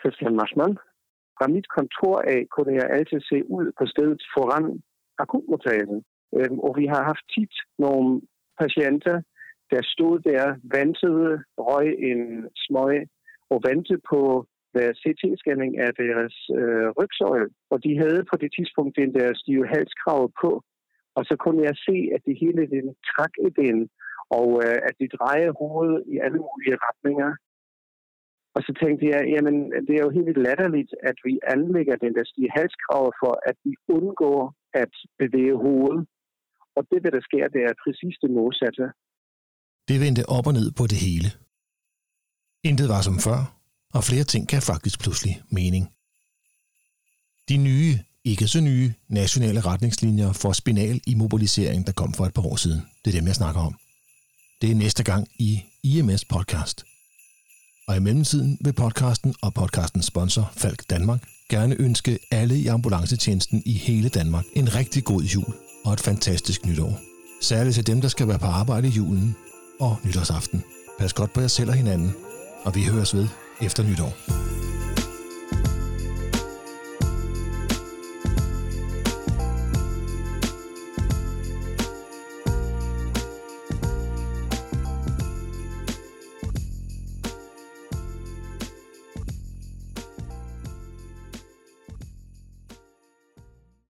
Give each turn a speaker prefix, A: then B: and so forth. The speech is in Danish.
A: Christian Marsmann. Fra mit kontor af kunne jeg altid se ud på stedet foran akutmodtagelsen. Øhm, og vi har haft tit nogle patienter, der stod der, ventede, røg en smøg og ventede på hver CT-scanning af deres øh, rygsøjle. Og de havde på det tidspunkt den der stive halskrav på. Og så kunne jeg se, at det hele den trak i den, og øh, at de drejede hovedet i alle mulige retninger. Og så tænkte jeg, jamen det er jo helt latterligt, at vi anlægger den der stige halskrav for, at vi undgår at bevæge hovedet. Og det, der sker, det er præcis det modsatte.
B: Det vendte op og ned på det hele. Intet var som før, og flere ting kan faktisk pludselig mening. De nye, ikke så nye, nationale retningslinjer for spinal immobilisering, der kom for et par år siden, det er dem, jeg snakker om. Det er næste gang i IMS podcast. Og i mellemtiden vil podcasten og podcastens sponsor, Falk Danmark, gerne ønske alle i ambulancetjenesten i hele Danmark en rigtig god jul og et fantastisk nytår. Særligt til dem, der skal være på arbejde i julen og nytårsaften. Pas godt på jer selv og hinanden, og vi høres ved efter nytår.